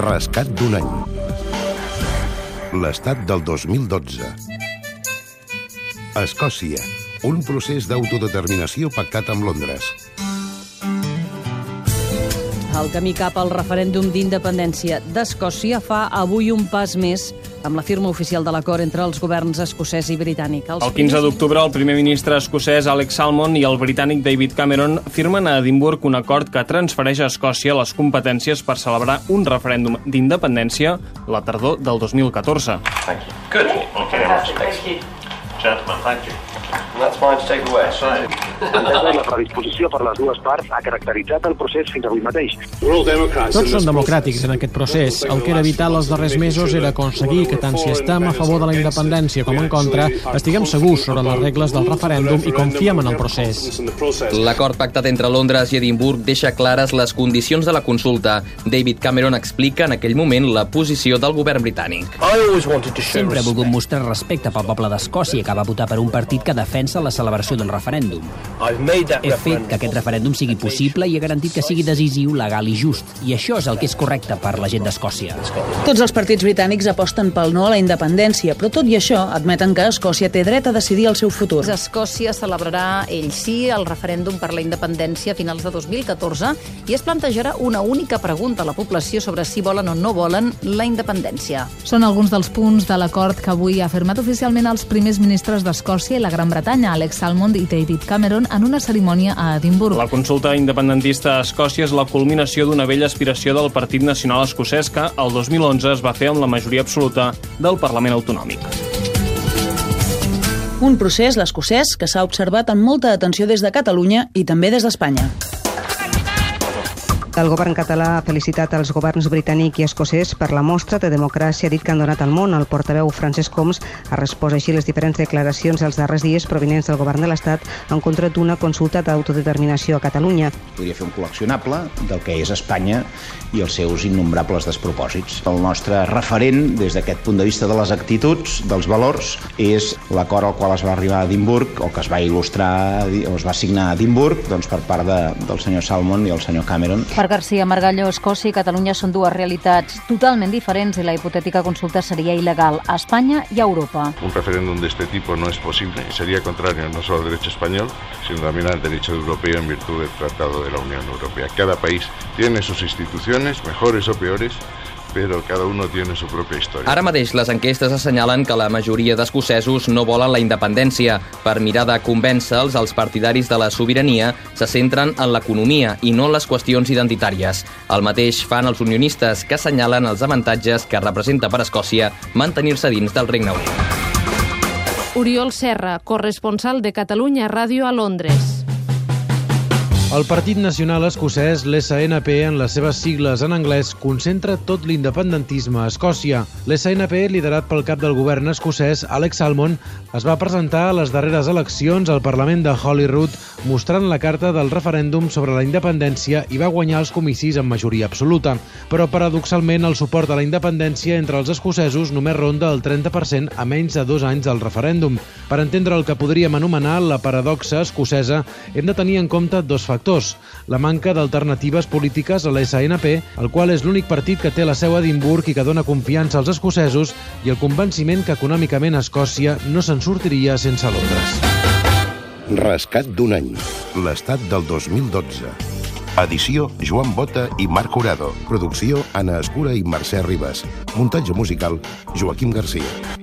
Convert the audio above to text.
Rescat d'un any. L'estat del 2012. Escòcia. Un procés d'autodeterminació pactat amb Londres. El camí cap al referèndum d'independència d'Escòcia fa avui un pas més amb la firma oficial de l'acord entre els governs escocès i britànic. Els el 15 d'octubre, el primer ministre escocès Alex Salmond i el britànic David Cameron firmen a Edimburg un acord que transfereix a Escòcia les competències per celebrar un referèndum d'independència la tardor del 2014. Thank you. Good. Okay, thank you. Gentlemen, thank you. That's mine to take away. La predisposició per les dues parts ha caracteritzat el procés fins avui mateix. Tots són democràtics en aquest procés. El que era vital els darrers mesos era aconseguir que tant si estem a favor de la independència com en contra, estiguem segurs sobre les regles del referèndum i confiem en el procés. L'acord pactat entre Londres i Edimburg deixa clares les condicions de la consulta. David Cameron explica en aquell moment la posició del govern britànic. Sempre he volgut mostrar respecte pel poble d'Escòcia que va votar per un partit que defensa la celebració del referèndum. He fet que aquest referèndum sigui possible i he garantit que sigui decisiu, legal i just. I això és el que és correcte per la gent d'Escòcia. Tots els partits britànics aposten pel no a la independència, però tot i això admeten que Escòcia té dret a decidir el seu futur. Escòcia celebrarà, ell sí, el referèndum per la independència a finals de 2014 i es plantejarà una única pregunta a la població sobre si volen o no volen la independència. Són alguns dels punts de l'acord que avui ha firmat oficialment els primers ministres d'Escòcia i la Gran Bretanya, Alex Salmond i David Cameron, en una cerimònia a Edimburg. La consulta independentista a Escòcia és la culminació d'una vella aspiració del Partit Nacional Escocès que el 2011 es va fer amb la majoria absoluta del Parlament Autonòmic. Un procés, l'escocès, que s'ha observat amb molta atenció des de Catalunya i també des d'Espanya. El govern català ha felicitat els governs britànic i escocès per la mostra de democràcia dit que han donat al món. El portaveu Francesc Homs ha respost així les diferents declaracions dels darrers dies provinents del govern de l'Estat en contra d'una consulta d'autodeterminació a Catalunya. Podria fer un col·leccionable del que és Espanya i els seus innombrables despropòsits. El nostre referent, des d'aquest punt de vista de les actituds, dels valors, és l'acord al qual es va arribar a Edimburg, o que es va il·lustrar, o es va signar a Edimburg, doncs per part de, del senyor Salmon i el senyor Cameron. García Margallo, Escòcia i Catalunya són dues realitats totalment diferents i la hipotètica consulta seria il·legal a Espanya i a Europa. Un referéndum de este tipo no es posible. Sería contrario no solo al derecho español, sino también al derecho europeo en virtud del Tratado de la Unión Europea. Cada país tiene sus instituciones, mejores o peores, però cada un tiene su propia història. Ara mateix les enquestes assenyalen que la majoria d'escocesos no volen la independència. Per mirar de convèncer-los, els partidaris de la sobirania se centren en l'economia i no en les qüestions identitàries. El mateix fan els unionistes, que assenyalen els avantatges que representa per Escòcia mantenir-se dins del Regne Unit. Oriol Serra, corresponsal de Catalunya Ràdio a Londres. El Partit Nacional Escocès, l'SNP, en les seves sigles en anglès, concentra tot l'independentisme a Escòcia. L'SNP, liderat pel cap del govern escocès, Alex Salmond, es va presentar a les darreres eleccions al Parlament de Holyrood mostrant la carta del referèndum sobre la independència i va guanyar els comicis amb majoria absoluta. Però, paradoxalment, el suport a la independència entre els escocesos només ronda el 30% a menys de dos anys del referèndum. Per entendre el que podríem anomenar la paradoxa escocesa, hem de tenir en compte dos factors factors. La manca d'alternatives polítiques a l'SNP, el qual és l'únic partit que té la seu a Edimburg i que dona confiança als escocesos, i el convenciment que econòmicament Escòcia no se'n sortiria sense Londres. Rescat d'un any. L'estat del 2012. Edició Joan Bota i Marc Curado. Producció Anna Escura i Mercè Ribas. Muntatge musical Joaquim Garcia.